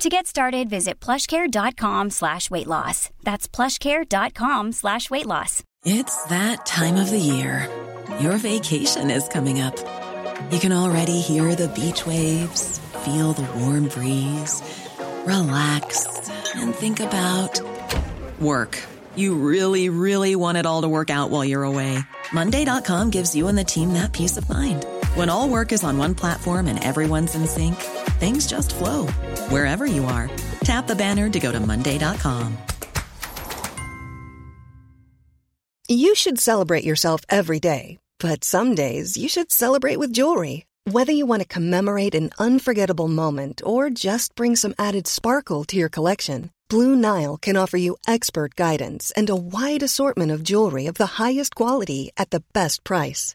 To get started, visit plushcare.com slash weight loss. That's plushcare.com slash weight loss. It's that time of the year. Your vacation is coming up. You can already hear the beach waves, feel the warm breeze, relax, and think about work. You really, really want it all to work out while you're away. Monday.com gives you and the team that peace of mind. When all work is on one platform and everyone's in sync, things just flow wherever you are. Tap the banner to go to Monday.com. You should celebrate yourself every day, but some days you should celebrate with jewelry. Whether you want to commemorate an unforgettable moment or just bring some added sparkle to your collection, Blue Nile can offer you expert guidance and a wide assortment of jewelry of the highest quality at the best price.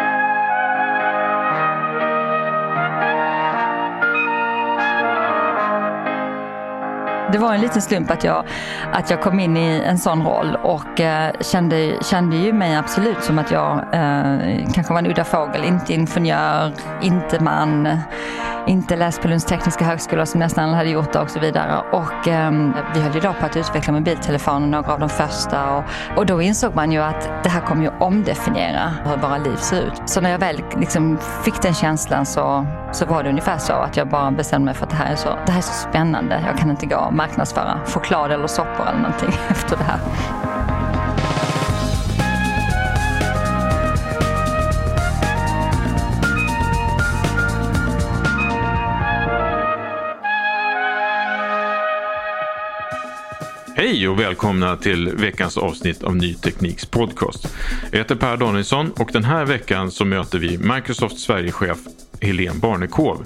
Det var en liten slump att jag, att jag kom in i en sån roll och eh, kände, kände ju mig absolut som att jag eh, kanske var en udda fågel, inte ingenjör, inte man, inte läst på Lunds tekniska högskola som nästan alla hade gjort det och så vidare. Och eh, vi höll ju då på att utveckla mobiltelefoner, några av de första och, och då insåg man ju att det här kommer ju omdefiniera hur våra liv ser ut. Så när jag väl liksom fick den känslan så, så var det ungefär så att jag bara bestämde mig för att det här är så, det här är så spännande. Jag kan inte gå och marknadsföra choklad eller soppor eller någonting efter det här. Hej och välkomna till veckans avsnitt av Ny Tekniks podcast. Jag heter Per Danielsson och den här veckan så möter vi Microsoft Sverigechef Helene Barnekow.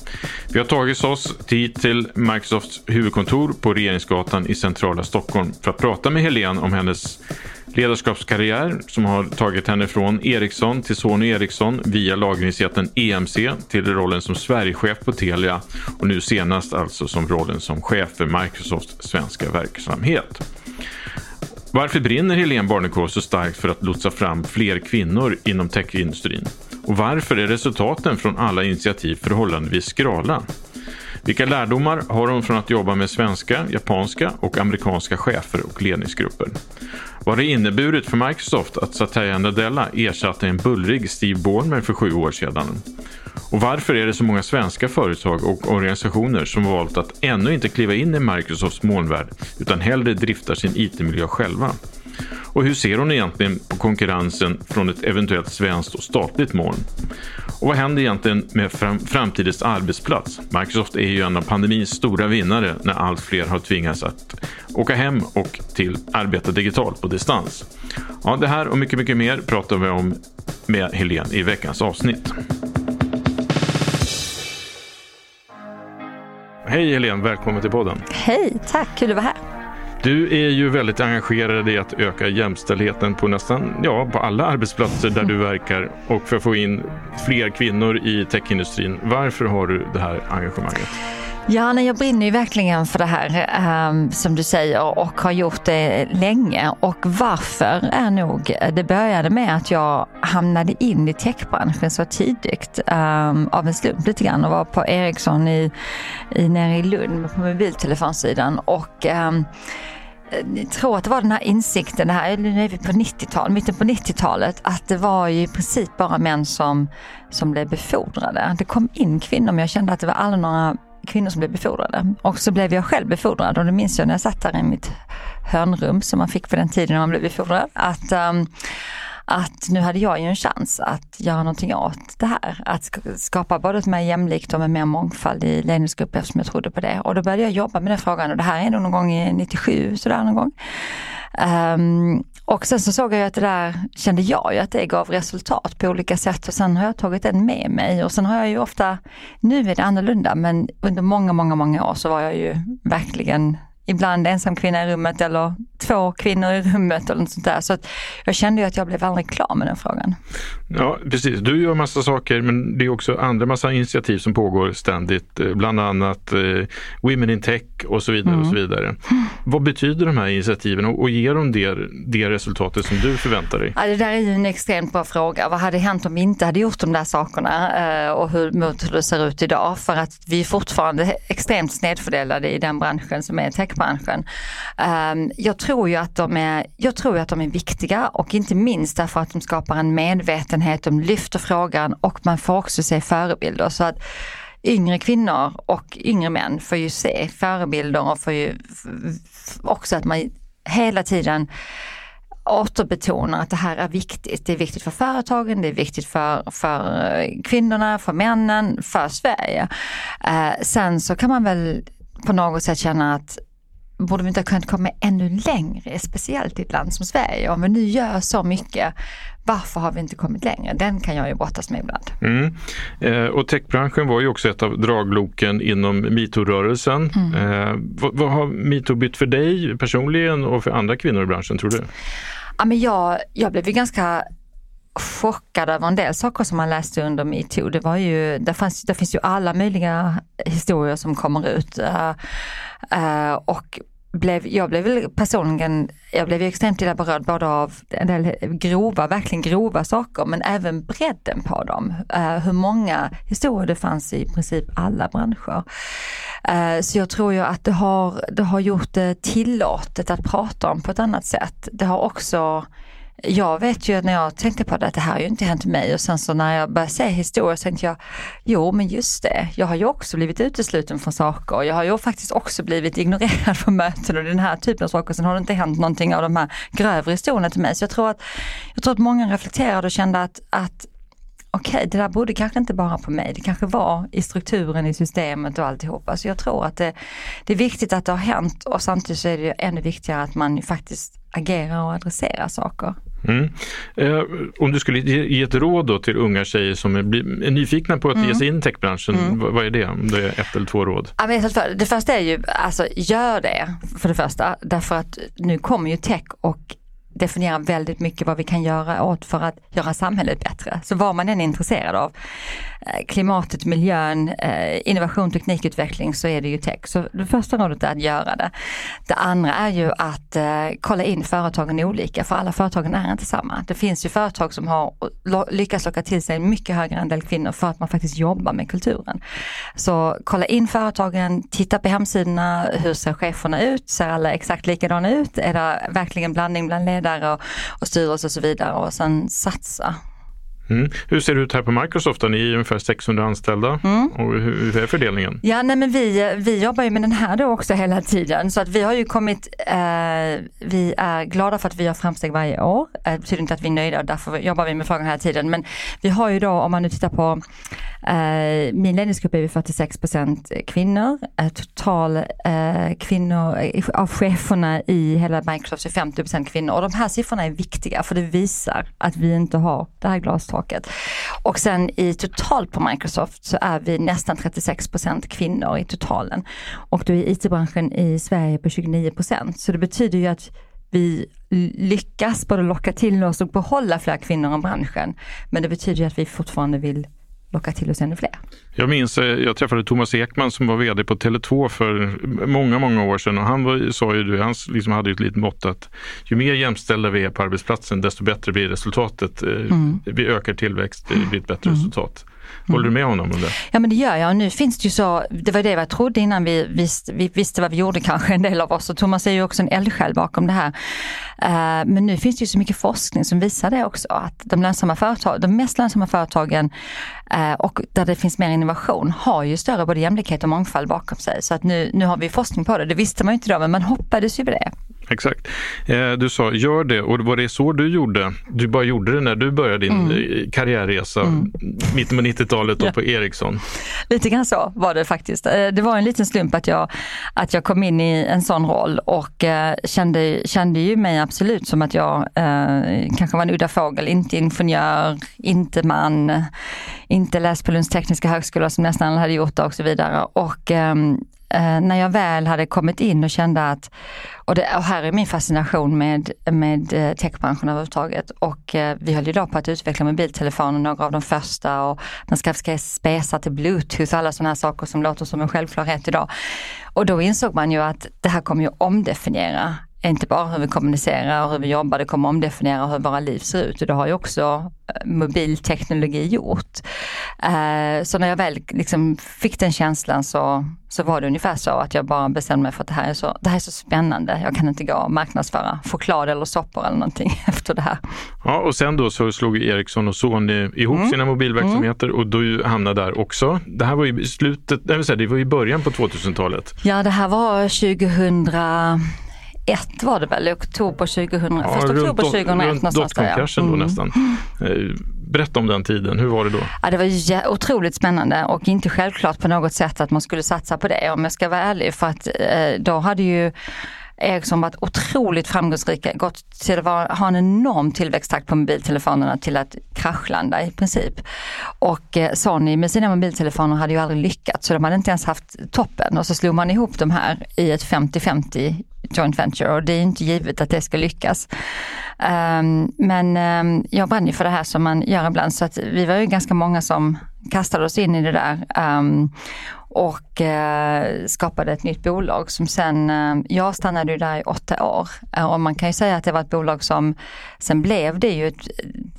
Vi har tagit oss hit till Microsofts huvudkontor på Regeringsgatan i centrala Stockholm för att prata med Helene om hennes ledarskapskarriär som har tagit henne från Ericsson till Sony Ericsson via lagringsjätten EMC till rollen som Sverigechef på Telia och nu senast alltså som rollen som chef för Microsofts svenska verksamhet. Varför brinner Helene Barnekow så starkt för att lotsa fram fler kvinnor inom techindustrin? Och varför är resultaten från alla initiativ förhållandevis skrala? Vilka lärdomar har hon från att jobba med svenska, japanska och amerikanska chefer och ledningsgrupper? Vad har det inneburit för Microsoft att Satya Nadella ersatte en bullrig Steve Ballmer för sju år sedan? Och varför är det så många svenska företag och organisationer som valt att ännu inte kliva in i Microsofts molnvärld utan hellre driftar sin IT-miljö själva? Och hur ser hon egentligen på konkurrensen från ett eventuellt svenskt och statligt moln? Och vad händer egentligen med fram framtidens arbetsplats? Microsoft är ju en av pandemins stora vinnare när allt fler har tvingats att åka hem och till arbeta digitalt på distans. Ja, det här och mycket, mycket mer pratar vi om med Helene i veckans avsnitt. Hej Helene, välkommen till podden. Hej, tack, kul att vara här. Du är ju väldigt engagerad i att öka jämställdheten på nästan ja, på alla arbetsplatser där du verkar och för att få in fler kvinnor i techindustrin. Varför har du det här engagemanget? Ja, nej, jag brinner ju verkligen för det här um, som du säger och har gjort det länge. Och varför är nog, eh, det började med att jag hamnade in i techbranschen så tidigt um, av en slump lite grann och var på Ericsson i, i, nere i Lund på mobiltelefonsidan. Och um, Eh, jag tror att det var den här insikten, det här, nu är vi på 90-talet, mitten på 90-talet, att det var ju i princip bara män som, som blev befordrade. Det kom in kvinnor men jag kände att det var aldrig några kvinnor som blev befordrade. Och så blev jag själv befordrad och det minns jag när jag satt där i mitt hörnrum som man fick på den tiden när man blev befordrad. Att, um, att nu hade jag ju en chans att göra någonting åt det här. Att skapa både ett mer jämlikt och med mer mångfald i ledningsgrupper eftersom jag trodde på det. Och då började jag jobba med den frågan och det här är nog någon gång i 97, sådär någon gång. Um, och sen så såg jag att det där, kände jag ju att det gav resultat på olika sätt och sen har jag tagit den med mig och sen har jag ju ofta, nu är det annorlunda men under många, många, många år så var jag ju verkligen ibland ensam kvinna i rummet eller två kvinnor i rummet eller något sånt där. Så att jag kände ju att jag blev aldrig klar med den frågan. Ja precis, du gör massa saker men det är också andra massa initiativ som pågår ständigt. Eh, bland annat eh, Women in Tech och så vidare. Mm. och så vidare. Vad betyder de här initiativen och, och ger de det, det resultatet som du förväntar dig? Ja, det där är ju en extremt bra fråga. Vad hade hänt om vi inte hade gjort de där sakerna eh, och hur, hur det ser ut idag? För att vi är fortfarande extremt snedfördelade i den branschen som är techbranschen musikbranschen. Ehm, jag tror ju att de är, jag tror att de är viktiga och inte minst därför att de skapar en medvetenhet, de lyfter frågan och man får också se förebilder. Så att yngre kvinnor och yngre män får ju se förebilder och får ju också att man hela tiden återbetonar att det här är viktigt. Det är viktigt för företagen, det är viktigt för, för eh, kvinnorna, för männen, för Sverige. Eh, sen så kan man väl på något sätt känna att borde vi inte ha kunnat komma ännu längre, speciellt i ett land som Sverige. Om vi nu gör så mycket, varför har vi inte kommit längre? Den kan jag ju brottas med ibland. Mm. Eh, och techbranschen var ju också ett av dragloken inom metoo-rörelsen. Mm. Eh, vad, vad, har metoo bytt för dig personligen och för andra kvinnor i branschen tror du? Ja, men jag, jag blev ju ganska chockad över en del saker som man läste under metoo. Det var ju, det, fanns, det finns ju alla möjliga historier som kommer ut. Uh, och blev, jag blev väl personligen, jag blev extremt illa berörd både av en del grova, verkligen grova saker men även bredden på dem. Uh, hur många historier det fanns i princip alla branscher. Uh, så jag tror ju att det har, det har gjort det tillåtet att prata om på ett annat sätt. Det har också jag vet ju när jag tänkte på det att det här har ju inte hänt mig och sen så när jag började se historier så tänkte jag, jo men just det, jag har ju också blivit utesluten från saker. Jag har ju faktiskt också blivit ignorerad från möten och den här typen av saker. Sen har det inte hänt någonting av de här grövre historierna till mig. Så jag tror att, jag tror att många reflekterade och kände att, att okej, okay, det där borde kanske inte bara på mig, det kanske var i strukturen i systemet och alltihopa. Så jag tror att det, det är viktigt att det har hänt och samtidigt så är det ännu viktigare att man faktiskt agerar och adresserar saker. Mm. Eh, om du skulle ge, ett råd då till unga tjejer som är, nyfikna på att mm. ge sig in i techbranschen, mm. vad, är det? Om det är ett eller två råd? Ja, men det första är ju, alltså gör det för det första, därför att nu kommer ju tech och definierar väldigt mycket vad vi kan göra åt för att göra samhället bättre. Så vad man än är intresserad av, Eh, klimatet, miljön, eh, innovation, teknikutveckling så är det ju tech. Så det första rådet är att göra det. Det andra är ju att eh, kolla in företagen olika, för alla företagen är inte samma. Det finns ju företag som har lyckats locka till sig en mycket högre andel kvinnor för att man faktiskt jobbar med kulturen. Så kolla in företagen, titta på hemsidorna, hur ser cheferna ut? Ser alla exakt likadana ut? Är det verkligen blandning bland ledare? ledare och, och styrelse och så vidare och sen satsa. Mm. Hur ser det ut här på Microsoft? Ni är ungefär 600 anställda mm. och hur, är fördelningen? Ja, nej, men vi, vi jobbar ju med den här då också hela tiden så att vi har ju kommit, eh, vi är glada för att vi gör framsteg varje år. Eh, det betyder inte att vi är nöjda och därför jobbar vi med frågan hela tiden. Men vi har ju då, om man nu tittar på eh, min ledningsgrupp är vi 46% kvinnor. Eh, total eh, kvinnor eh, av cheferna i hela Microsoft är 50% kvinnor och de här siffrorna är viktiga för det visar att vi inte har det här glastaket taket. Och sen i totalt på Microsoft så är vi nästan 36% kvinnor i totalen. Och då är IT-branschen i Sverige på 29% Så det betyder ju att vi lyckas både locka till oss och behålla fler kvinnor i branschen. Men det betyder ju att vi fortfarande vill locka till oss ännu fler. Jag minns, eh, jag träffade Thomas Ekman som var vd på Tele2 för många, många år sedan och han var, sa ju, han liksom hade ett litet mått att ju mer jämställda vi är på arbetsplatsen desto bättre blir resultatet. Eh, mm. Vi ökar tillväxt, det blir ett bättre mm. resultat. Håller du med honom om det? Ja men det gör jag nu finns det ju så, det var det jag trodde innan vi visste, vi visste vad vi gjorde kanske en del av oss och Thomas är ju också en eldsjäl bakom det här. Uh, men nu finns det ju så mycket forskning som visar det också att de, lönsamma företag, de mest lönsamma företagen uh, och där det finns mer innovation har ju större både jämlikhet och mångfald bakom sig. Så att nu, nu har vi forskning på det, det visste man ju inte då men man hoppades ju på det. Exakt. Eh, du sa gör det och var det så du gjorde? Du bara gjorde det när du började din mm. Eh, karriärresa mm. mitten på 90-talet ja. på Ericsson? Lite grann så var det faktiskt. Eh, det var en liten slump att jag, att jag kom in i en sån roll och kände, kände ju mig absolut som att jag eh, kanske var en udda fågel, inte ingenjör, inte man, inte läst på Lunds tekniska högskola som nästan alla hade gjort det och så vidare. Och ehm, eh, Eh, när jag väl hade kommit in och kände att, och, det, och här är min fascination med, med eh, techbranschen överhuvudtaget och eh, vi höll idag på att utveckla mobiltelefoner, några av de första och man ska, ska spesa till bluetooth, alla sådana här saker som låter som en självklarhet idag. Och då insåg man ju att det här kommer ju omdefiniera inte bara hur vi kommunicerar och hur vi jobbar, det kommer omdefiniera hur våra liv ser ut och det har ju också eh, mobilteknologi gjort. Eh, så när jag väl liksom fick den känslan så, så var det ungefär så att jag bara bestämde mig för att det här är så, det här är så spännande. Jag kan inte gå och marknadsföra choklad eller soppor eller någonting efter det här. Ja, och sen då så slog Ericsson och Sony ihop mm. sina mobilverksamheter mm. och du hamnade där också. Det här var ju slutet, det var i början på 2000-talet. Ja, det här var 2000 ett var det väl, oktober 2000, ja, första oktober 2001 runt någonstans där. Ja. Mm. då nästan. Eh, berätta om den tiden, hur var det då? Ja, det var otroligt spännande och inte självklart på något sätt att man skulle satsa på det om jag ska vara ärlig för att eh, då hade ju Ericsson varit otroligt framgångsrika, gått till att ha en enorm tillväxttakt på mobiltelefonerna till att kraschlanda i princip. Och eh, Sony med sina mobiltelefoner hade ju aldrig lyckats så de hade inte ens haft toppen och så slog man ihop de här i ett 50-50 joint venture och det är inte givet att det ska lyckas. Um, men um, jag brann ju för det här som man gör ibland så att vi var ju ganska många som kastade oss in i det där. Um, och uh, skapade ett nytt bolag som sen, uh, jag stannade ju där i åtta år. uh, och man kan ju säga att det var ett bolag som, sen blev det ju, ett,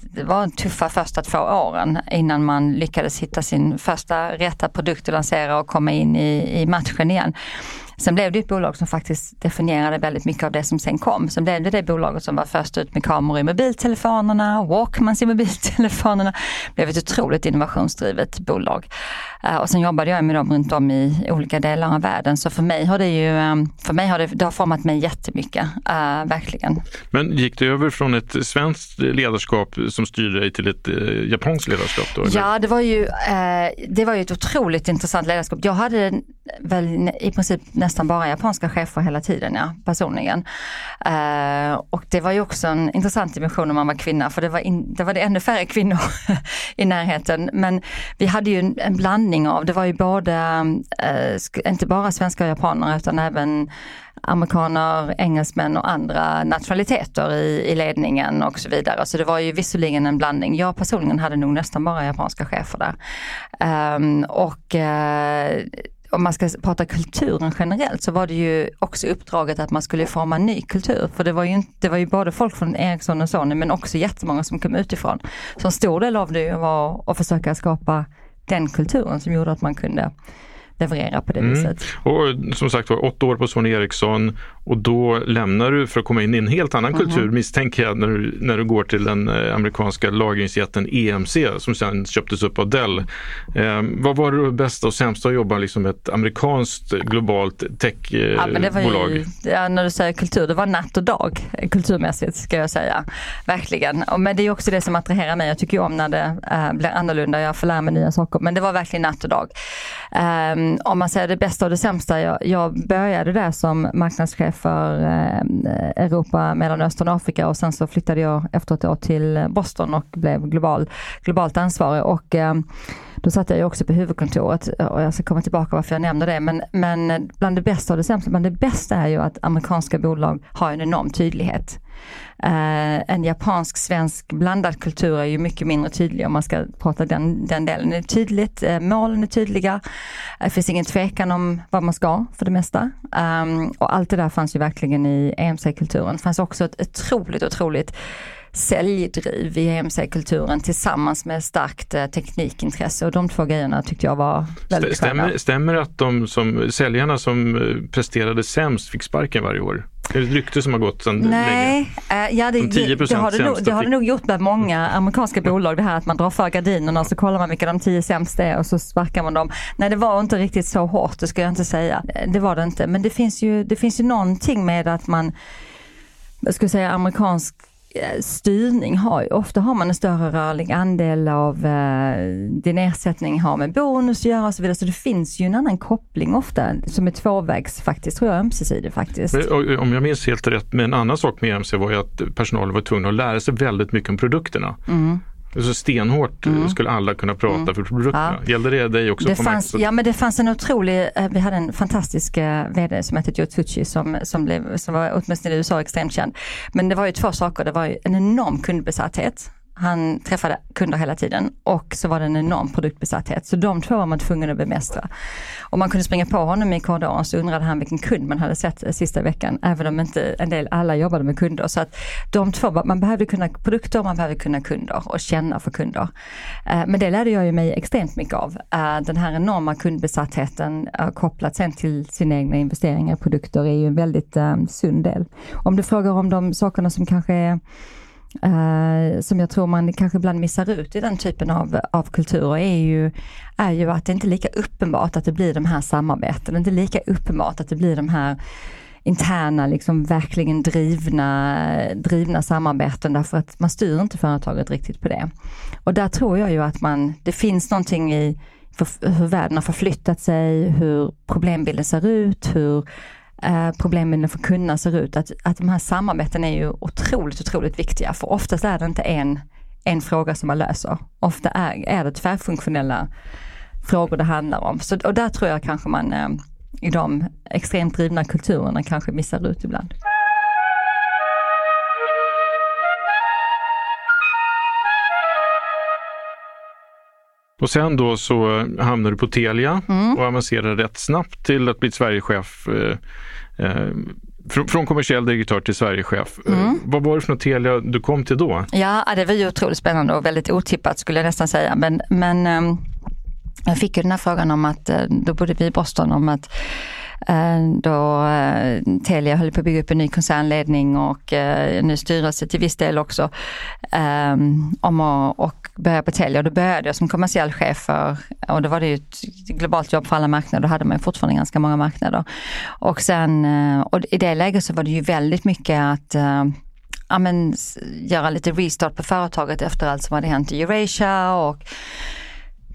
det var tuffa första två åren innan man lyckades hitta sin första rätta produkt att lansera och komma in i, i matchen igen. Sen blev det ett bolag som faktiskt definierade väldigt mycket av det som sen kom. Sen blev det det bolaget som var först ut med kameror i mobiltelefonerna, Walkmans i mobiltelefonerna. Det blev ett otroligt innovationsdrivet bolag. Uh, och sen jobbade jag med dem runt om i olika delar av världen. Så för mig har det ju, um, för mig har det, det har format mig jättemycket, uh, verkligen. Men gick det över från ett svenskt ledarskap som styrde dig till ett uh, japanskt ledarskap? Då, ja, det var, ju, det var ju ett otroligt intressant ledarskap. Jag hade väl i princip nästan bara japanska chefer hela tiden, ja, personligen. Uh, och det var ju också en intressant dimension om man var kvinna, för det var, in, det var det ännu färre kvinnor i närheten. Men vi hade ju en, en blandning av, det var ju både, uh, inte bara svenska och japaner, utan även amerikaner, engelsmän och andra nationaliteter i, i ledningen och så vidare. Så det var ju visserligen en blandning. Jag personligen hade nog nästan bara japanska chefer där. Um, och uh, om man ska prata kulturen generellt så var det ju också uppdraget att man skulle forma en ny kultur. För det var ju, det var ju både folk från Ericsson och Sony men också jättemånga som kom utifrån. Så en stor del av det var att försöka skapa den kulturen som gjorde att man kunde leverera på det mm. viset. Och som sagt var, åtta år på Sony Ericsson och då lämnar du för att komma in i en helt annan mm. kultur misstänker jag när du, när du går till den eh, amerikanska lagringsjätten EMC som sen köptes upp av Dell. Eh, vad var det bästa och sämsta att jobba liksom med ett amerikanskt globalt techbolag? Eh, ja, ja, när du säger kultur, det var natt och dag kulturmässigt ska jag säga. Verkligen. Men det är också det som attraherar mig. Jag tycker om när det äh, blir annorlunda, jag får lära mig nya saker. Men det var verkligen natt och dag. Um, Eh, om man säger det bästa och det sämsta, jag, jag började där som marknadschef för eh, Europa, Mellanöstern och Afrika och sen så flyttade jag efter ett år till Boston och blev global, globalt ansvarig. Och, eh, då satt jag ju också på huvudkontoret och jag ska komma tillbaka varför jag nämner det. Men, men bland det bästa och det sämsta, bland det bästa är ju att amerikanska bolag har en enorm tydlighet. Uh, en japansk-svensk blandad kultur är ju mycket mindre tydlig om man ska prata den, den delen. Det är tydligt, uh, målen är tydliga, det finns ingen tvekan om vad man ska för det mesta. Um, och allt det där fanns ju verkligen i EMC-kulturen. Det fanns också ett otroligt, otroligt säljdriv i EMC-kulturen tillsammans med starkt eh, teknikintresse och de två grejerna tyckte jag var väldigt stämmer, sköna. Stämmer det att de som, säljarna som presterade sämst fick sparken varje år? Det är ett rykte som har gått sedan Nej, länge. Äh, ja, det, det, det, har det, nog, det har det nog gjort med många amerikanska bolag det här att man drar för gardinerna och så kollar man vilka de tio sämsta är och så sparkar man dem. Nej det var inte riktigt så hårt, det ska jag inte säga. Det var det inte. Men det finns ju, det finns ju någonting med att man jag skulle säga amerikansk eh, styrning har ofta har man en större rörlig andel av eh, din ersättning har med bonus att göra och så vidare. Så det finns ju en annan koppling ofta som är tvåvägs faktiskt, tror jag ömsesidig faktiskt. Om jag minns helt rätt, men en annan sak med EMC var ju att personalen var tvungna att lära sig väldigt mycket om produkterna. Mm. Så stenhårt mm. skulle alla kunna prata mm. för produkterna. Ja. Gällde det dig också? Det fanns, ja men det fanns en otrolig, eh, vi hade en fantastisk eh, VD som hette Joe Tucci som, som, blev, som var åtminstone i USA extremt känd. Men det var ju två saker, det var ju en enorm kundbesatthet han träffade kunder hela tiden och så var det en enorm produktbesatthet. Så de två var man tvungen att bemästra. Om man kunde springa på honom i korridoren så undrade han vilken kund man hade sett eh, sista veckan. Även om inte en del, alla jobbade med kunder. Så att de två, man behövde kunna produkter, man behövde kunna kunder och känna för kunder. Eh, men det lärde jag ju mig extremt mycket av. Eh, den här enorma kundbesattheten kopplat sen till sina egna investeringar i produkter är ju en väldigt sund del. Om du frågar om de sakerna som kanske är Uh, som jag tror man kanske ibland missar ut i den typen av, av kulturer är ju, är ju att det inte är lika uppenbart att det blir de här samarbeten. Det är inte lika uppenbart att det blir de här interna, liksom verkligen drivna, drivna samarbeten därför att man styr inte företaget riktigt på det. Och där tror jag ju att man, det finns någonting i för, hur världen har förflyttat sig, hur problembilden ser ut, hur eh, problemen för kunderna ser ut. Att, att de här samarbeten är ju otroligt, otroligt viktiga. För oftast är det inte en, en fråga som man löser. Ofta är, är det tvärfunktionella frågor det handlar om. Så, och där tror jag kanske man eh, i de extremt drivna kulturerna kanske missar ut ibland. Och sen då så hamnade du på Telia mm. och avancerade rätt snabbt till att bli Sverigechef. Eh, eh, från, från kommersiell direktör till Sverigechef. Eh, mm. vad var det för något Telia du kom till då? Ja, det var ju otroligt spännande och väldigt otippat skulle jag nästan säga. Men, men ehm, jag fick ju den här frågan om att, eh, då bodde vi i Boston, om att Eh, Eh, då eh, Telia höll på att bygga upp en ny koncernledning och eh, en ny styrelse till viss del också. Ehm, om att, och börja på Telia. Och då började jag som kommersiell chef för, och då var det ju ett globalt jobb för alla marknader. Då hade man ju fortfarande ganska många marknader. Och sen, och i det läget så var det ju väldigt mycket att ja, men, göra lite restart på företaget efter allt som hade hänt i Eurasia och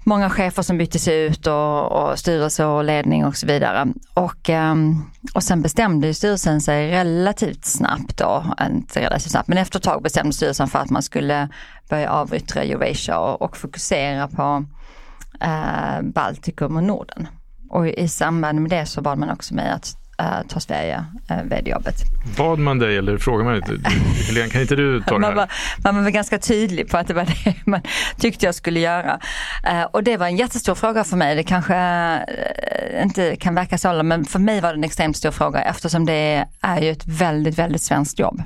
många chefer som byttes ut och, och styrelse och ledning och så vidare. Och, ehm, och sen bestämde styrelsen sig relativt snabbt då, inte relativt snabbt, men efter ett tag bestämde styrelsen för att man skulle börja avyttra Eurasia och, och fokusera på eh, Baltikum och Norden. Och i samband med det så bad man också mig att uh, ta Sverige uh, vd-jobbet. Bad man dig eller frågade man inte? Helene, kan inte du ta det här? Man var, man var ganska tydlig på att det var det man tyckte jag skulle göra. Uh, och det var en jättestor fråga för mig. Det kanske uh, inte kan verka så, men för mig var det en extremt stor fråga eftersom det är ju ett väldigt, väldigt svenskt jobb.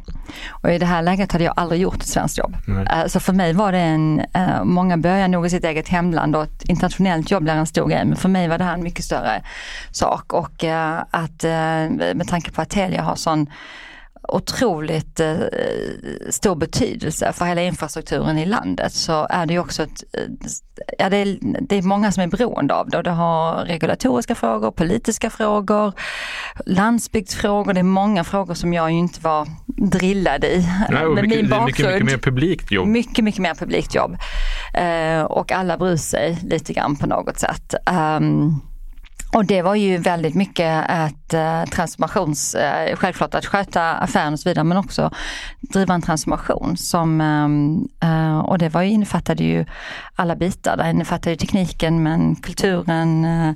Och i det här läget hade jag aldrig gjort ett svenskt jobb. Uh, så för mig var det en, många börjar nog i sitt eget hemland och ett internationellt jobb blir en stor grej, men för mig var det här en mycket större sak och att med tanke på att Telia har sån otroligt eh, stor betydelse för hela infrastrukturen i landet så är det också ett, eh, ja, det, är, det är många som är beroende av det och det har regulatoriska frågor, politiska frågor, landsbygdsfrågor, det är många frågor som jag ju inte var drillad i. Nej, mycket, min bakgrund, mycket, mycket mer publikt jobb. Mycket, mycket mer publikt jobb. Eh, och alla bryr sig lite grann på något sätt. Um, och det var ju väldigt mycket ett eh, transformations, eh, självklart att sköta affären och så vidare men också driva en transformation som, eh, eh och det var ju, innefattade ju alla bitar. Det innefattade tekniken men kulturen, eh,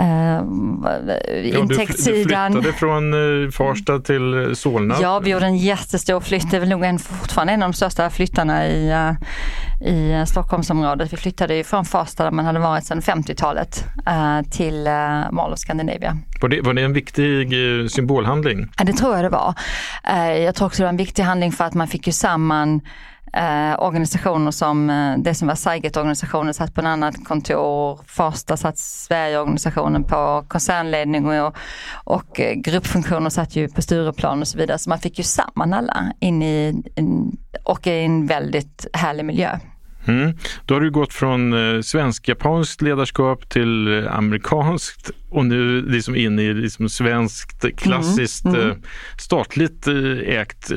Uh, intäktssidan. Du flyttade från uh, Farsta till Solna? Ja, vi gjorde en jättestor flytt. Det är väl nog en, fortfarande en av de största flyttarna i, uh, i Stockholmsområdet. Vi flyttade ju från Farsta där man hade varit sedan 50-talet till Mall of Scandinavia. Var det, var det en viktig symbolhandling? Ja, det tror jag det var. jag tror också det var en viktig handling för att man fick ju samman eh, organisationer som eh, det som var Saiget-organisationen satt på en annat kontor, Farsta satt Sverige-organisationen på koncernledning och, och eh, gruppfunktioner satt ju på Stureplan och så vidare. Så man fick ju samman alla in i, in, och i en väldigt härlig miljö. Mm. Då har du gått från eh, svensk-japanskt ledarskap till eh, amerikanskt och nu liksom in i liksom svenskt klassiskt mm. Mm. Eh, statligt eh, ägt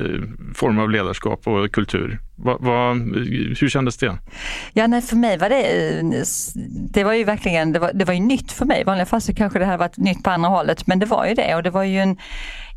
form av ledarskap och kultur. Va, va, hur kändes det? Ja, nej, för mig var det, eh, det var ju verkligen, det var, det var ju nytt för mig. I vanliga fall så kanske det hade varit nytt på andra hållet, men det var ju det och det var ju en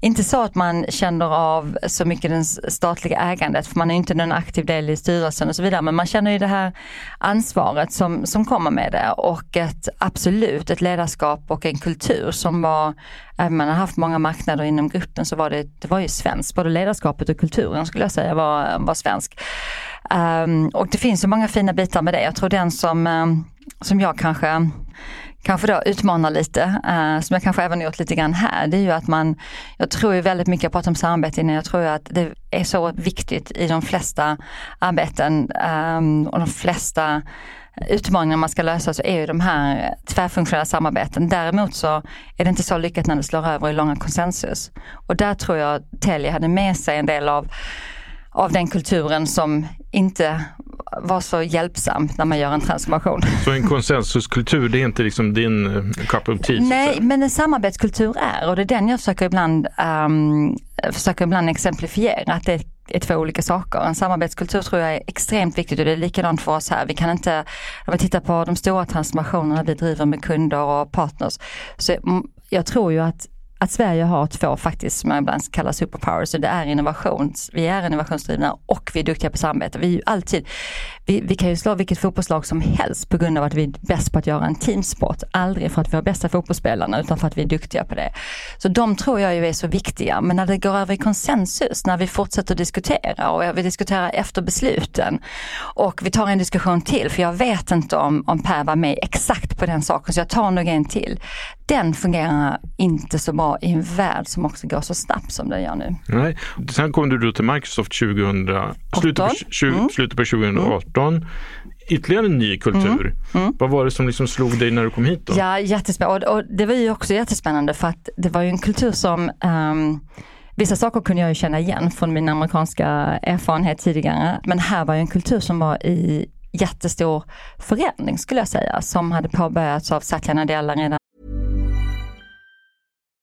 inte så att man känner av så mycket det statliga ägandet, för man är inte någon aktiv del i styrelsen och så vidare, men man känner ju det här ansvaret som, som kommer med det och ett absolut ett ledarskap och en kultur som var, även om man har haft många marknader inom gruppen så var det, det var ju svenskt, både ledarskapet och kulturen skulle jag säga var, var svensk. Um, och det finns så många fina bitar med det. Jag tror den som, um, som jag kanske kanske då utmanar lite, uh, som jag kanske även gjort lite grann här, det är ju att man, jag tror ju väldigt mycket, jag pratade om samarbete innan, jag tror att det är så viktigt i de flesta arbeten um, och de flesta utmaningar man ska lösa så är ju de här tvärfunktionella samarbeten. Däremot så är det inte så lyckat när det slår över i långa konsensus. Och där tror jag Telia hade med sig en del av av den kulturen som inte var så hjälpsam när man gör en transformation. Så en konsensuskultur, det är inte liksom din eh, cup of tea? Nej, men en samarbetskultur är och det är den jag försöker ibland, um, försöker ibland exemplifiera. Att det är två olika saker. En samarbetskultur tror jag är extremt viktigt och det är likadant för oss här. Vi kan inte, om vi tittar på de stora transformationerna vi driver med kunder och partners, så mm, jag tror ju att att Sverige har två faktiskt, som man ibland kallar superpowers, så det är innovations, vi är innovationsdrivna och vi är duktiga på samarbete. Vi är ju alltid, vi, vi kan ju slå vilket fotbollslag som helst på grund av att vi är bäst på att göra en teamsport. Aldrig för att vi har bästa fotbollsspelarna utan för att vi är duktiga på det. Så de tror jag ju är så viktiga, men när det går över i konsensus, när vi fortsätter diskutera och vi diskuterar efter besluten och vi tar en diskussion till, för jag vet inte om, om Per var med exakt på den saken, så jag tar nog en till. Den fungerar inte så bra i en värld som också går så snabbt som den gör nu. Nej. Sen kom du då till Microsoft 2000, slutet, på, 20, mm. slutet på 2018. Mm. Ytterligare en ny kultur. Mm. Mm. Vad var det som liksom slog dig när du kom hit? Då? Ja, jättespännande. Och, och det var ju också jättespännande för att det var ju en kultur som um, Vissa saker kunde jag ju känna igen från min amerikanska erfarenhet tidigare. Men här var ju en kultur som var i jättestor förändring skulle jag säga, som hade påbörjats av Satya Nadella redan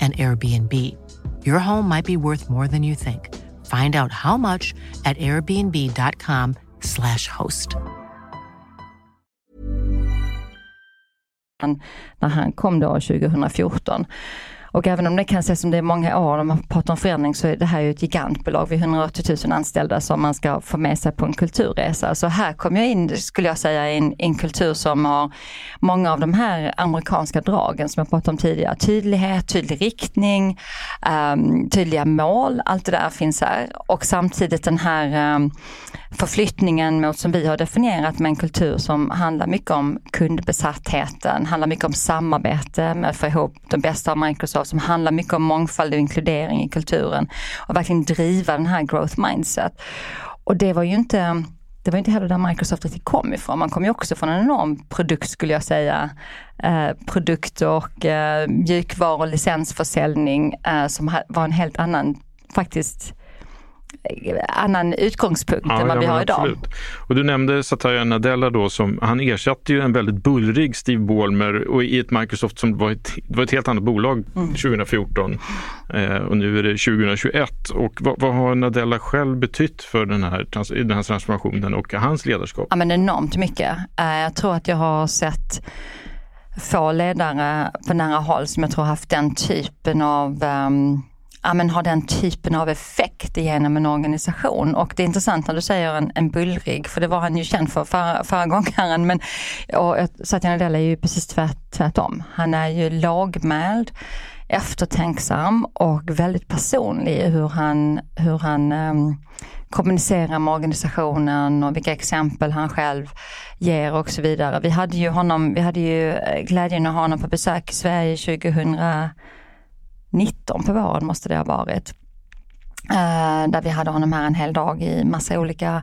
and Airbnb. Your home might be worth more than you think. Find out how much at airbnb.com slash host. När han kom då 2014. Och även om det kan ses som det är många år, om man pratar om förändring, så är det här ju ett gigantbolag vi är 180 000 anställda som man ska få med sig på en kulturresa. Så här kom jag in, skulle jag säga, i en, en kultur som har många av de här amerikanska dragen som jag pratade om tidigare. Tydlighet, tydlig riktning, um, tydliga mål, allt det där finns här. Och samtidigt den här um, förflyttningen mot som vi har definierat med en kultur som handlar mycket om kundbesattheten, handlar mycket om samarbete med att få ihop de bästa av Microsoft, som handlar mycket om mångfald och inkludering i kulturen och verkligen driva den här growth mindset. Och det var ju inte det var inte heller där Microsoft riktigt kom ifrån. Man kom ju också från en enorm produkt skulle jag säga. Eh, produkt och eh, mjukvaru och licensförsäljning eh, som var en helt annan faktiskt annan utgångspunkt ja, än vad vi har idag. Absolut. Och du nämnde Satya Nadella då som, han ersatte ju en väldigt bullrig Steve Ballmer och i ett Microsoft som var ett, var ett helt annat bolag mm. 2014 eh, och nu är det 2021. Och vad, vad, har Nadella själv betytt för den här, den här transformationen och hans ledarskap? Ja men enormt mycket. Eh, jag tror att jag har sett få ledare på nära håll som jag tror haft den typen av um, ja, men har den typen av effekt genom en organisation. Och det är intressant när du säger en, en bullrig, för det var han ju känd för förra, förra gången. Men, och Satya Nadella är ju precis tvärt, tvärtom. Han är ju lågmäld, eftertänksam och väldigt personlig i hur han, hur han um, kommunicerar med organisationen och vilka exempel han själv ger och så vidare. Vi hade ju honom, vi hade ju eh, glädjen att ha honom på besök i Sverige 2000 19 på våren måste det ha varit. Eh, där vi hade honom här en hel dag i massa olika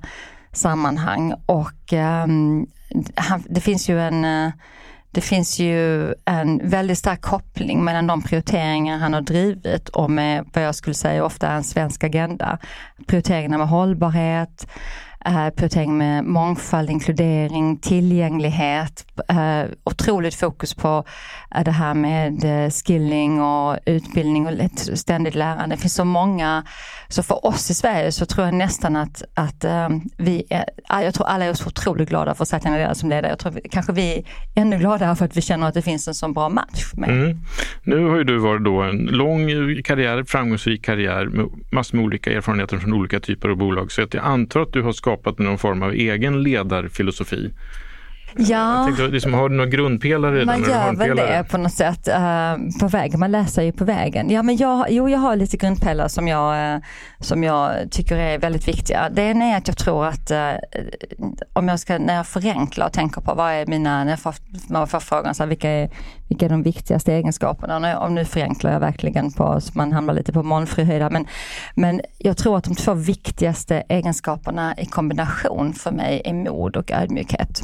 sammanhang och eh, han, det finns ju en eh, det finns ju en väldigt stark koppling mellan de prioriteringar han har drivit och med vad jag skulle säga ofta är en svensk agenda. Prioriteringarna med hållbarhet, eh, prioritering med mångfald, inkludering, tillgänglighet, eh, otroligt fokus på eh, det här med eh, skilling och utbildning och ständigt lärande. Det finns så många, så för oss i Sverige så tror jag nästan att, att eh, vi är, jag tror alla är så otroligt glada för att Satya Nadella som ledare. Jag tror kanske vi är ännu gladare för att vi känner att det finns en sån bra match. Med. Mm. Nu har ju du varit då en lång karriär, framgångsrik karriär med massor med olika erfarenheter från olika typer av bolag. Så jag antar att du har skapat skapat någon form av egen ledarfilosofi. Ja, jag tänkte, liksom, har du några grundpelare? Man gör väl det på något sätt uh, på vägen, man läser ju på vägen. Ja men jag, jo, jag har lite grundpelare som jag, uh, som jag tycker är väldigt viktiga. Det ena är att jag tror att uh, om jag ska, när jag förenklar och tänker på vad är mina, när jag får, man får frågan så här, vilka, är, vilka är de viktigaste egenskaperna? Och nu förenklar jag verkligen på, så man hamnar lite på molnfri men, men jag tror att de två viktigaste egenskaperna i kombination för mig är mod och ödmjukhet.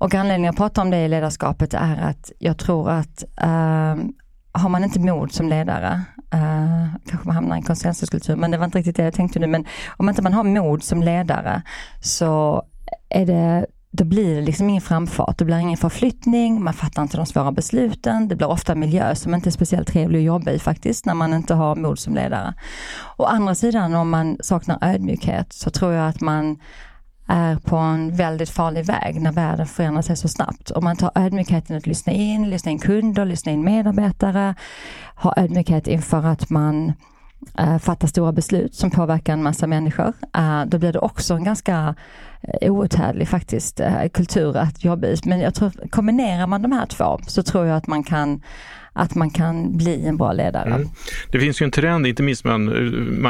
Och anledningen att prata om det i ledarskapet är att jag tror att uh, har man inte mod som ledare, uh, kanske man hamnar i en konsensuskultur, men det var inte riktigt det jag tänkte nu, men om inte man har mod som ledare så är det då blir det liksom ingen framfart, det blir ingen förflyttning, man fattar inte de svåra besluten, det blir ofta miljö som inte är speciellt trevlig att jobba i faktiskt, när man inte har mod som ledare. Å andra sidan om man saknar ödmjukhet så tror jag att man är på en väldigt farlig väg när världen förändrar sig så snabbt. Om man tar ödmjukheten att lyssna in, lyssna in kunder, lyssna in medarbetare, ha ödmjukhet inför att man Eh, fattar stora beslut som påverkar en massa människor. Eh, då blir det också en ganska eh, outhärdlig faktiskt kultur att jobba i. Men jag tror kombinerar man de här två så tror jag att man kan att man kan bli en bra ledare. Mm. Det finns ju en trend, inte minst bland eh,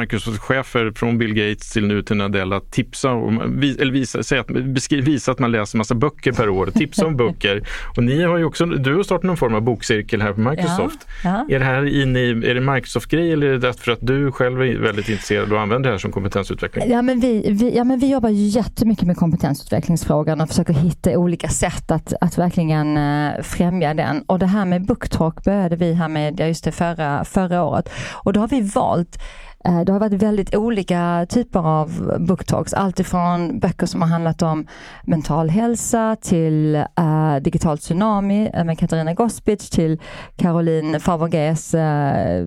Microsoft-chefer från Bill Gates till nu till Nadella, att tipsa om, eller visa, säga att, beskriva, visa att man läser massa böcker per år, tipsa om böcker. Och ni har ju också, du har startat någon form av bokcirkel här på Microsoft. Ja, ja. Är det här in i, är det Microsoft-grej eller är det för att du själv är väldigt intresserad och använder det här som kompetensutveckling? Ja men vi, vi, ja, men vi jobbar ju jättemycket med kompetensutvecklingsfrågan och försöker hitta olika sätt att, att verkligen uh, främja den. Och det här med Booktalk började vi här med just det förra, förra året. Och då har vi valt eh, det har varit väldigt olika typer av booktalks. Alltifrån böcker som har handlat om mental hälsa till uh, Digital tsunami med Katarina Gospic till Caroline Fabergés uh, eh,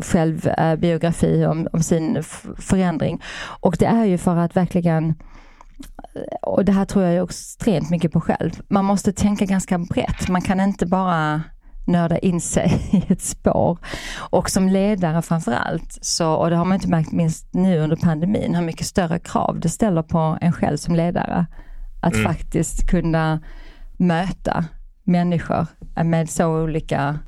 självbiografi uh, om, om, sin förändring. Och det är ju för att verkligen och det här tror jag extremt mycket på själv. Man måste tänka ganska brett. Man kan inte bara nörda in sig i ett spår. Och som ledare framförallt, så, och det har man inte märkt minst nu under pandemin, hur mycket större krav det ställer på en själv som ledare. Att mm. faktiskt kunna möta människor med så olika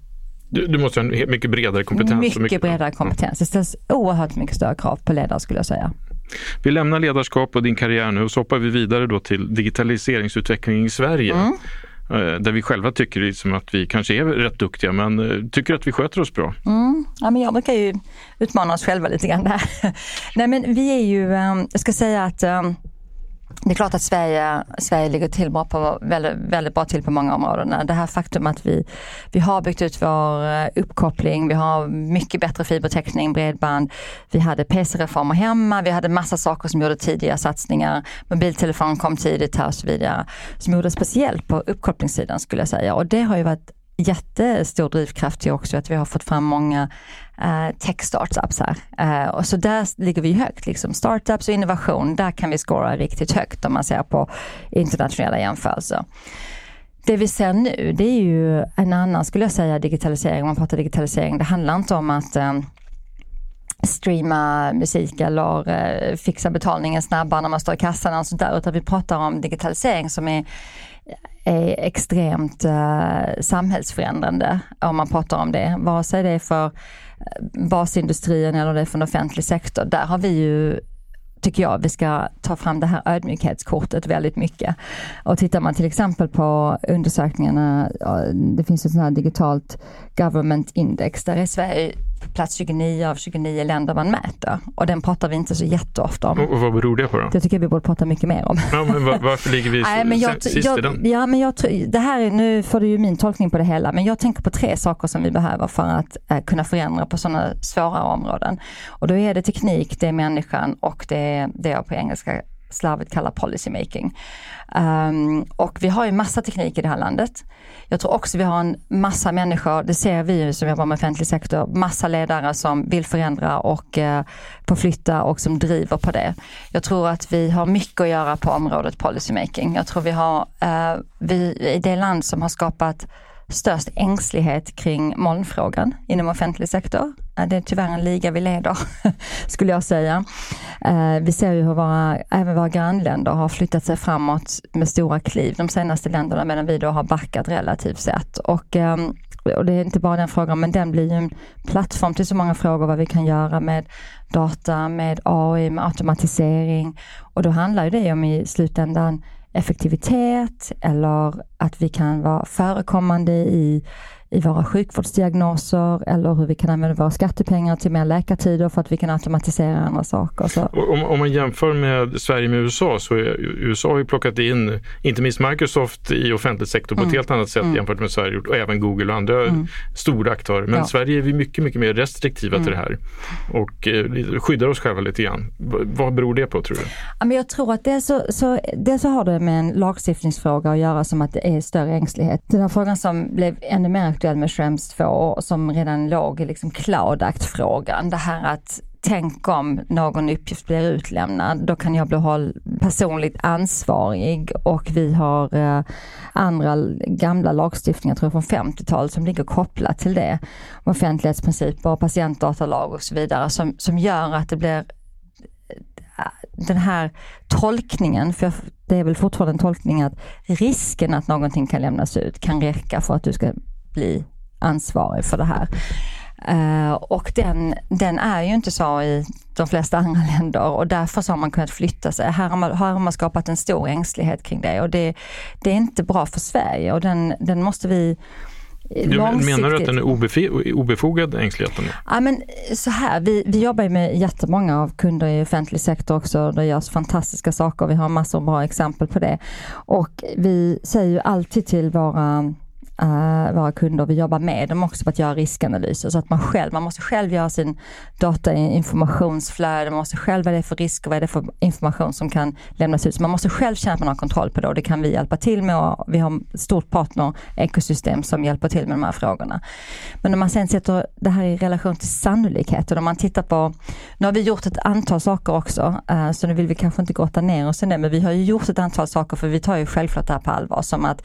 du, du, måste ha en mycket bredare kompetens. Mycket, mycket bredare kompetens. Det ställs oerhört mycket större krav på ledare skulle jag säga. Vi lämnar ledarskap och din karriär nu och så hoppar vi vidare då till digitaliseringsutveckling i Sverige. Mm. Eh, där vi själva tycker liksom att vi kanske är rätt duktiga men eh, tycker att vi sköter oss bra. Mm. Ja, men jag brukar ju utmana oss själva lite grann där. Nej men vi är ju, ehm, jag ska säga att ehm, det är klart att Sverige, Sverige ligger till bra på, väldigt, väldigt bra till på många områden. Det här faktum att vi, vi har byggt ut vår eh, uppkoppling, vi har mycket bättre fibertäckning, bredband. Vi hade PC-reformer hemma, vi hade massa saker som gjorde tidiga satsningar. Mobiltelefon kom tidigt här och så vidare. Som gjorde speciellt på uppkopplingssidan skulle jag säga. Och det har ju varit jättestor drivkraft till också att vi har fått fram många uh, tech startups här. Uh, och så där ligger vi högt, liksom. startups och innovation, där kan vi skåra riktigt högt om man ser på internationella jämförelser. Det vi ser nu, det är ju en annan, skulle jag säga, digitalisering. Om man pratar digitalisering, det handlar inte om att um, streama musik eller fixa betalningen snabbare när man står i kassan och sånt där, utan vi pratar om digitalisering som är är extremt uh, samhällsförändrande om man pratar om det. Vare sig det är för basindustrin eller det är från offentlig sektor. Där har vi ju tycker jag vi ska ta fram det här ödmjukhetskortet väldigt mycket. Och tittar man till exempel på undersökningarna, det finns ett sånt här digitalt government index, där är Sverige plats 29 av 29 länder man mäter. Och den pratar vi inte så jätteofta om. Och vad beror det på då? Det tycker jag vi borde prata mycket mer om. Ja, men varför ligger vi Nej, men jag, sist jag, i den? Ja, men jag, det här är, nu får du ju min tolkning på det hela, men jag tänker på tre saker som vi behöver för att eh, kunna förändra på sådana svåra områden. Och då är det teknik, det är människan och det är det jag på engelska slarvigt kallar policymaking. Um, och vi har ju massa teknik i det här landet. Jag tror också vi har en massa människor, det ser vi ju som jobbar med offentlig sektor, massa ledare som vill förändra och uh, förflytta och som driver på det. Jag tror att vi har mycket att göra på området policymaking. Jag tror vi har, uh, vi är det land som har skapat störst ängslighet kring molnfrågan inom offentlig sektor. Det är tyvärr en liga vi leder, skulle jag säga. Eh, vi ser ju hur våra, även våra grannländer har flyttat sig framåt med stora kliv de senaste länderna medan vi då har backat relativt sett. Och, ehm, och det är inte bara den frågan, men den blir ju en plattform till så många frågor vad vi kan göra med data, med AI, med automatisering. Och då handlar ju det om i slutändan effektivitet eller att vi kan vara förekommande i i våra sjukvårdsdiagnoser eller hur vi kan använda våra skattepengar till mer läkartider för att vi kan automatisera andra saker. Så. Om, om man jämför med Sverige med USA så är USA har ju plockat in inte minst Microsoft i offentlig sektor på mm. ett helt annat sätt mm. jämfört med Sverige och även Google och andra mm. stora aktörer. Men ja. Sverige är vi mycket, mycket mer restriktiva till mm. det här och eh, skyddar oss själva lite grann. Vad beror det på tror du? Ja, men jag tror att det så, så, det så har det med en lagstiftningsfråga att göra som att det är större ängslighet. Den här frågan som blev ännu mer aktuell med Schrems 2 som redan låg i liksom Cloud Act-frågan. Det här att tänk om någon uppgift blir utlämnad, då kan jag bli personligt ansvarig och vi har eh, andra gamla lagstiftningar, tror jag från 50-talet, som ligger kopplat till det. Offentlighetsprinciper, patientdatalag och så vidare som, som gör att det blir eh, den här tolkningen, för det är väl fortfarande en tolkning att risken att någonting kan lämnas ut kan räcka för att du ska bli ansvarig för det här. Uh, och den, den är ju inte så i de flesta andra länder och därför så har man kunnat flytta sig. Här har man, här har man skapat en stor ängslighet kring det och det, det är inte bra för Sverige och den, den måste vi Långsiktigt. Menar du att den är obefogad ängsligheten? Ja, men så här, vi, vi jobbar med jättemånga av kunder i offentlig sektor också. Det görs fantastiska saker. Vi har massor av bra exempel på det. Och vi säger ju alltid till våra Eh, uh, våra kunder. Vi jobbar med dem också på att göra riskanalyser så att man själv, man måste själv göra sin datainformationsflöde, man måste själv vad det är för risker, vad är det för information som kan lämnas ut. Så man måste själv känna att man har kontroll på det och det kan vi hjälpa till med och vi har ett stort partner-ekosystem som hjälper till med de här frågorna. Men om man sen sätter det här i relation till sannolikhet och om man tittar på, nu har vi gjort ett antal saker också, uh, så nu vill vi kanske inte grotta ner oss i det, men vi har ju gjort ett antal saker för vi tar ju självklart det här på allvar som att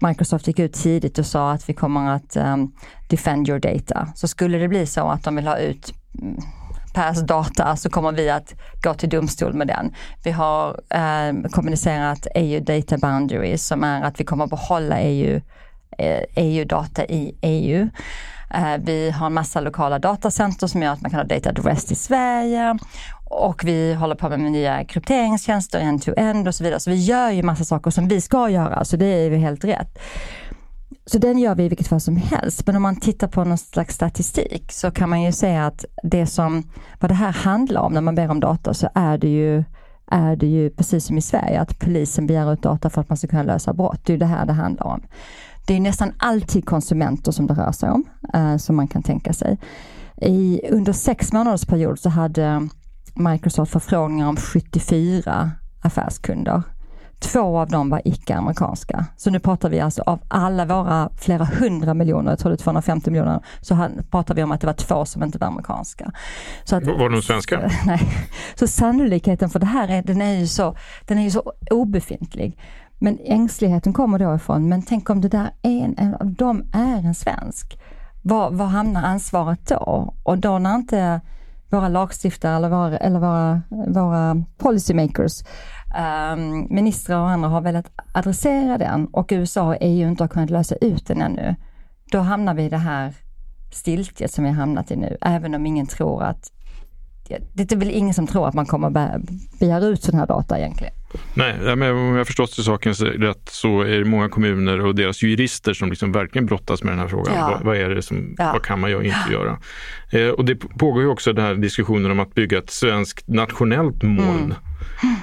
Microsoft gick ut tidigt och sa att vi kommer att um, defend your data. Så skulle det bli så att de vill ha ut mm, Pers data så kommer vi att gå till domstol med den. Vi har eh, kommunicerat EU Data Boundaries som är att vi kommer behålla EU, eh, EU-data i EU. Eh, vi har en massa lokala datacenter som gör att man kan ha data at rest i Sverige och vi håller på med nya krypteringstjänster, end-to-end och så vidare. Så vi gör ju massa saker som vi ska göra, så det är ju helt rätt. Så den gör vi i vilket fall som helst. Men om man tittar på någon slags statistik så kan man ju säga att det som, vad det här handlar om när man ber om data så är det ju är det ju precis som i Sverige att polisen begär ut data för att man ska kunna lösa brott. Det är ju det här det handlar om. Det är nästan alltid konsumenter som det rör sig om, eh, som man kan tänka sig. I, under sex månaders period så hade Microsoft förfrågningar om 74 affärskunder. Två av dem var icke-amerikanska. Så nu pratar vi alltså av alla våra flera hundra miljoner, jag tror det är 250 miljoner, så pratar vi om att det var två som inte var amerikanska. Så att, var de svenska? Nej. Så sannolikheten för det här är, den är, ju så, den är ju så obefintlig. Men ängsligheten kommer då ifrån, men tänk om det där är en, en av dem är en svensk. Var, var hamnar ansvaret då? Och då när inte våra lagstiftare eller våra, eller våra, våra policymakers, um, ministrar och andra har velat adressera den och USA och EU inte har kunnat lösa ut den ännu. Då hamnar vi i det här stiltjet som vi har hamnat i nu, även om ingen tror att det är väl ingen som tror att man kommer begära ut sådana här data egentligen. Nej, men om jag förstått saken rätt så är det många kommuner och deras jurister som liksom verkligen brottas med den här frågan. Ja. Vad, vad, är det som, ja. vad kan man och inte göra? Eh, och det pågår ju också den här diskussionen om att bygga ett svenskt nationellt moln.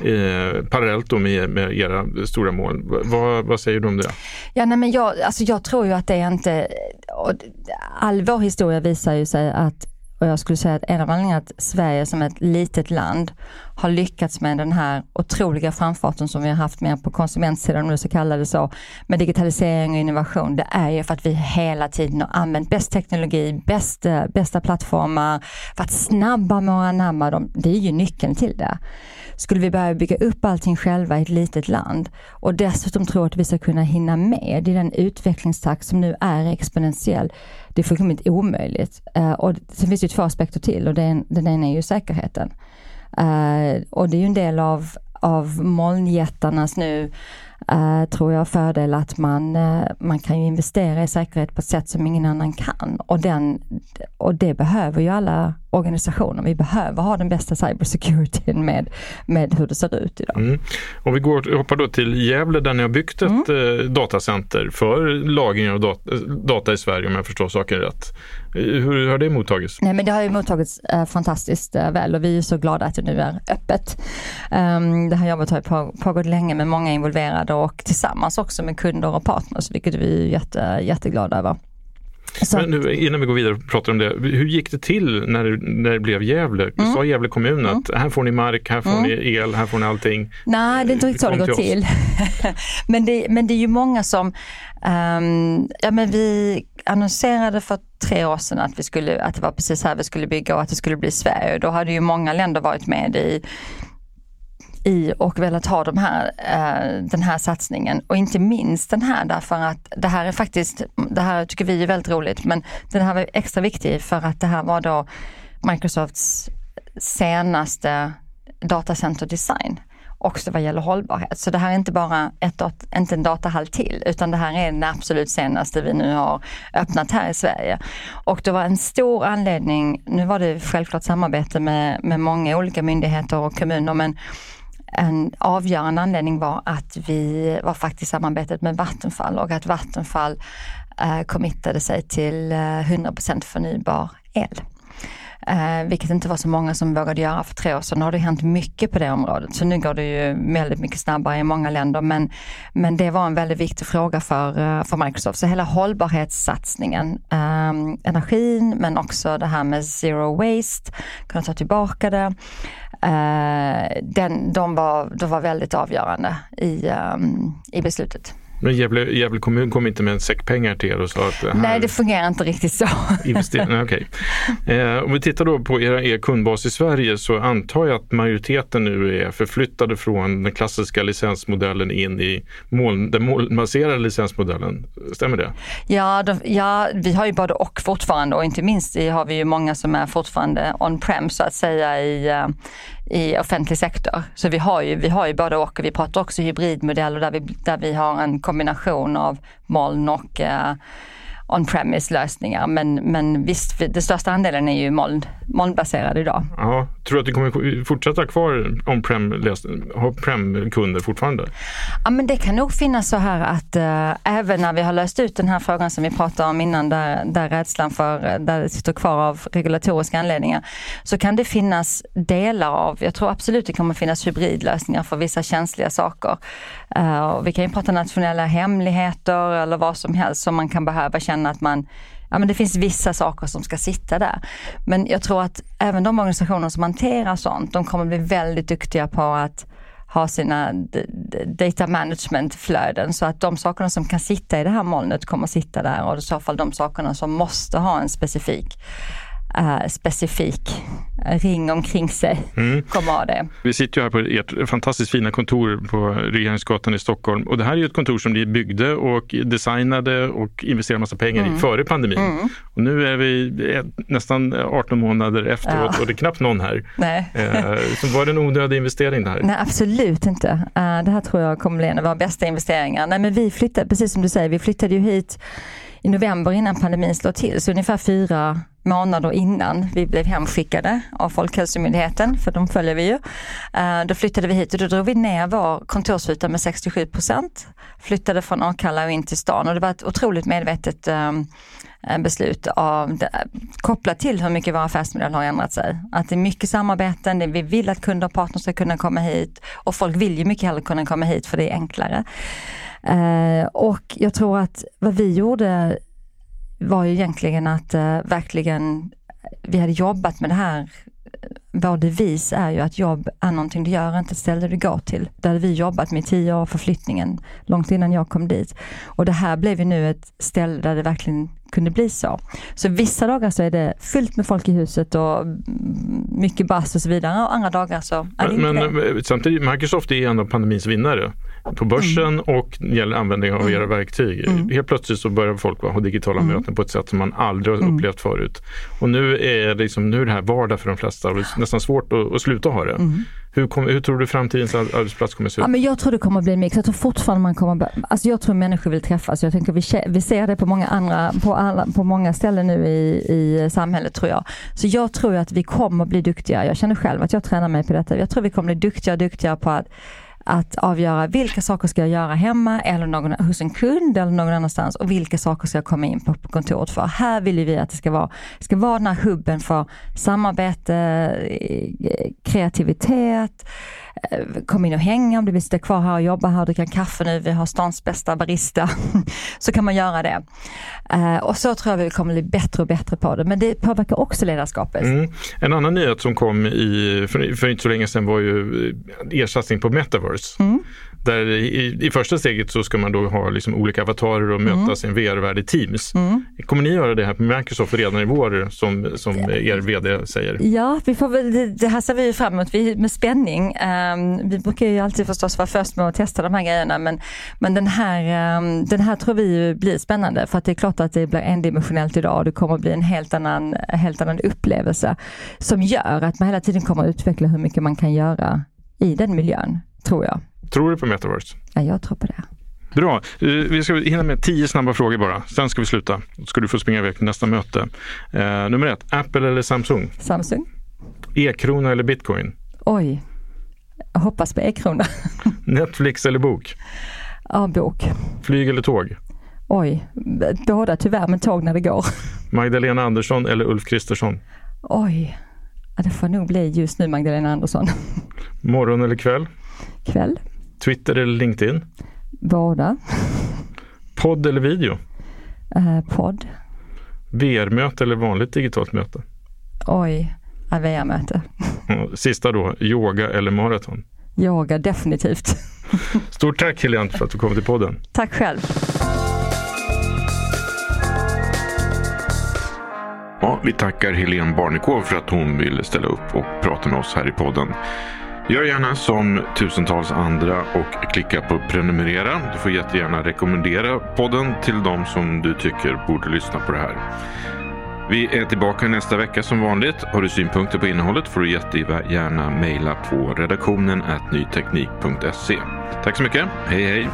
Mm. Eh, parallellt då med, med era stora mål. Vad, vad, säger du om det? Ja, nej, men jag, alltså jag tror ju att det är inte... All vår historia visar ju sig att och jag skulle säga att en av anledningarna att Sverige som ett litet land har lyckats med den här otroliga framfarten som vi har haft med på konsumentsidan, om du ska kalla det så, med digitalisering och innovation, det är ju för att vi hela tiden har använt bäst teknologi, bäst, eh, bästa plattformar, för att snabba med att anamma dem. Det är ju nyckeln till det. Skulle vi börja bygga upp allting själva i ett litet land och dessutom tro att vi ska kunna hinna med i den utvecklingstakt som nu är exponentiell, det är fullkomligt omöjligt. Uh, och sen finns det två aspekter till och den, den ena är ju säkerheten. Uh, och det är ju en del av, av molnjättarnas nu Uh, tror jag fördel att man, uh, man kan ju investera i säkerhet på ett sätt som ingen annan kan. Och, den, och det behöver ju alla organisationer. Vi behöver ha den bästa cybersecurityn med, med hur det ser ut idag. Mm. Om vi går, hoppar då till Gävle där ni har byggt ett mm. uh, datacenter för lagring av data, data i Sverige om jag förstår saken rätt. Hur har det mottagits? Nej, men det har ju mottagits eh, fantastiskt eh, väl och vi är så glada att det nu är öppet. Um, det här jobbet har på, pågått länge med många involverade och tillsammans också med kunder och partners, vilket vi är jätte, jätteglada över. Så. Men nu, innan vi går vidare och pratar om det, hur gick det till när när det blev Gävle? Mm. Sa Gävle kommun mm. att här får ni mark, här får mm. ni el, här får ni allting? Nej, det är inte riktigt så det går till. till. men, det, men det är ju många som, um, ja men vi annonserade för tre år sedan att, vi skulle, att det var precis här vi skulle bygga och att det skulle bli Sverige. Då hade ju många länder varit med i i och velat ha de här, eh, den här satsningen och inte minst den här därför att det här är faktiskt, det här tycker vi är väldigt roligt men den här var extra viktig för att det här var då Microsofts senaste datacenter design. också vad gäller hållbarhet. Så det här är inte bara ett, inte en datahall till, utan det här är den absolut senaste vi nu har öppnat här i Sverige. Och det var en stor anledning, nu var det självklart samarbete med, med många olika myndigheter och kommuner, men en avgörande anledning var att vi var faktiskt samarbetet med Vattenfall och att Vattenfall eh, committade sig till eh, 100% förnybar el. Eh, vilket inte var så många som vågade göra för tre år sedan. Nu har det hänt mycket på det området, så nu går det ju väldigt mycket snabbare i många länder. Men, men det var en väldigt viktig fråga för, eh, för Microsoft. Så hela hållbarhetssatsningen, eh, energin men också det här med zero waste, kunna ta tillbaka det. Eh, den, de, var, de var väldigt avgörande i, um, i beslutet. Men Gävle, Gävle kommun kom inte med en säck pengar till er och sa att det här... Nej, det fungerar inte riktigt så. Invester... okay. eh, om vi tittar då på era, er kundbas i Sverige så antar jag att majoriteten nu är förflyttade från den klassiska licensmodellen in i moln, den molnbaserade licensmodellen. Stämmer det? Ja, de, ja, vi har ju både och fortfarande och inte minst har vi ju många som är fortfarande on-prem så att säga i, eh, i offentlig sektor. Så vi har ju, vi har ju både och och vi pratar också hybridmodeller där vi, där vi har en kombination av moln och eh, on-premise lösningar. Men, men visst, den största andelen är ju moln, molnbaserad idag. Ja, tror du att du kommer fortsätta kvar on-prem-kunder fortfarande? Ja, men det kan nog finnas så här att äh, även när vi har löst ut den här frågan som vi pratade om innan, där, där rädslan för, där det sitter kvar av regulatoriska anledningar, så kan det finnas delar av, jag tror absolut det kommer finnas hybridlösningar för vissa känsliga saker. Uh, vi kan ju prata nationella hemligheter eller vad som helst som man kan behöva känna att man ja, men det finns vissa saker som ska sitta där. Men jag tror att även de organisationer som hanterar sånt, de kommer bli väldigt duktiga på att ha sina data management-flöden så att de sakerna som kan sitta i det här molnet kommer sitta där och i så fall de sakerna som måste ha en specifik uh, specifik ring omkring sig mm. kommer ha det. Vi sitter ju här på ert fantastiskt fina kontor på Regeringsgatan i Stockholm och det här är ju ett kontor som ni byggde och designade och investerade massa pengar mm. i före pandemin. Mm. Och nu är vi nästan 18 månader efteråt ja. och det är knappt någon här. Nej. Uh, så var det en onödig investering det här? Nej, absolut inte. Uh, det här tror jag kommer bli en av våra bästa investeringar. Nej, men vi flyttade, precis som du säger, vi flyttade ju hit i november innan pandemin slår till, så ungefär fyra månader innan vi blev hemskickade av Folkhälsomyndigheten, för de följer vi ju. Eh, då flyttade vi hit och då drog vi ner vår kontorsyta med 67 procent. Flyttade från Akalla och in till stan och det var ett otroligt medvetet ehm, eh, beslut av, kopplat till hur mycket vår affärsmodell har ändrat sig. Att det är mycket samarbeten, vi vill att kunder och partners ska kunna komma hit och folk vill ju mycket hellre kunna komma hit för det är enklare. Eh, och jag tror att vad vi gjorde var ju egentligen att uh, verkligen, vi hade jobbat med det här vår devis är ju att jobb är någonting du gör, inte ett ställe du går till. Där hade vi jobbat med tio år för flyttningen, långt innan jag kom dit. Och det här blev ju nu ett ställe där det verkligen kunde bli så. Så vissa dagar så är det fullt med folk i huset och mycket bass och så vidare och andra dagar så är det men, inte men, samtidigt, Microsoft är en av pandemins vinnare på börsen mm. och gäller användning av mm. era verktyg. Mm. Helt plötsligt så börjar folk ha digitala möten på ett sätt som man aldrig har upplevt förut. Och nu är, liksom, nu är det här vardag för de flesta och det är nästan svårt att, att sluta ha det. Hur, kom, hur, tror du framtidens arbetsplats kommer att se ut? Ja, men jag tror det kommer att bli en mix. Jag tror fortfarande man kommer alltså Jag tror människor vill träffas. Jag tänker vi, vi ser det på många andra, på, alla, på många ställen nu i, i samhället tror jag. Så jag tror att vi kommer att bli duktiga. Jag känner själv att jag tränar mig på detta. Jag tror vi kommer att bli duktiga och duktiga på att att avgöra vilka saker ska jag göra hemma eller någon, hos en kund eller någon annanstans och vilka saker ska jag komma in på, på kontoret för. Här vill vi att det ska vara, ska vara den här hubben för samarbete, eh, kreativitet, kom in och hänga om du vill sitta kvar här och jobba här och dricka kaffe nu, vi har stans bästa barista, så kan man göra det. Uh, och så tror jag vi kommer bli bättre och bättre på det, men det påverkar också ledarskapet. Mm. En annan nyhet som kom i, för, för inte så länge sedan var ju eh, er satsning på metaverse. Mm. Där i, i, första steget så ska man då ha liksom olika avatarer och mötas mm. i en VR-värld i Teams. Mm. Kommer ni göra det här på Microsoft redan i vår som, som er VD säger? Ja, vi får väl, det, det här ser vi fram emot vi, med spänning. Um, vi brukar ju alltid förstås vara först med att testa de här grejerna men, men den, här, um, den här tror vi blir spännande för att det är klart att det blir endimensionellt idag och det kommer bli en helt annan, helt annan upplevelse som gör att man hela tiden kommer att utveckla hur mycket man kan göra i den miljön, tror jag. Tror du på metaverse? Ja, jag tror på det. Bra. Eh, Vi ska hinna med tio snabba frågor bara. Sen ska vi sluta. Då ska du få springa iväg till nästa möte. Eh, nummer ett, Apple eller Samsung? Samsung? E-krona eller bitcoin? Oj, jag hoppas på e-krona. Netflix eller bok? ja, bok. Flyg eller tåg? Oj, båda tyvärr, men tåg när det går. Magdalena Andersson eller Ulf Kristersson? Oj, det får nog bli just nu Magdalena Andersson. Morgon eller kväll? Kväll, Twitter eller LinkedIn? båda. Podd eller video? Eh, podd. VR-möte eller vanligt digitalt möte? Oj, VR-möte. Sista då, yoga eller maraton? Yoga definitivt. Stort tack Helene för att du kom till podden. Tack själv. Ja, vi tackar Helene Barnekow för att hon ville ställa upp och prata med oss här i podden. Gör gärna som tusentals andra och klicka på prenumerera. Du får jättegärna rekommendera podden till de som du tycker borde lyssna på det här. Vi är tillbaka nästa vecka som vanligt. Har du synpunkter på innehållet får du jättegärna mejla på redaktionen nyteknik.se. Tack så mycket. Hej hej!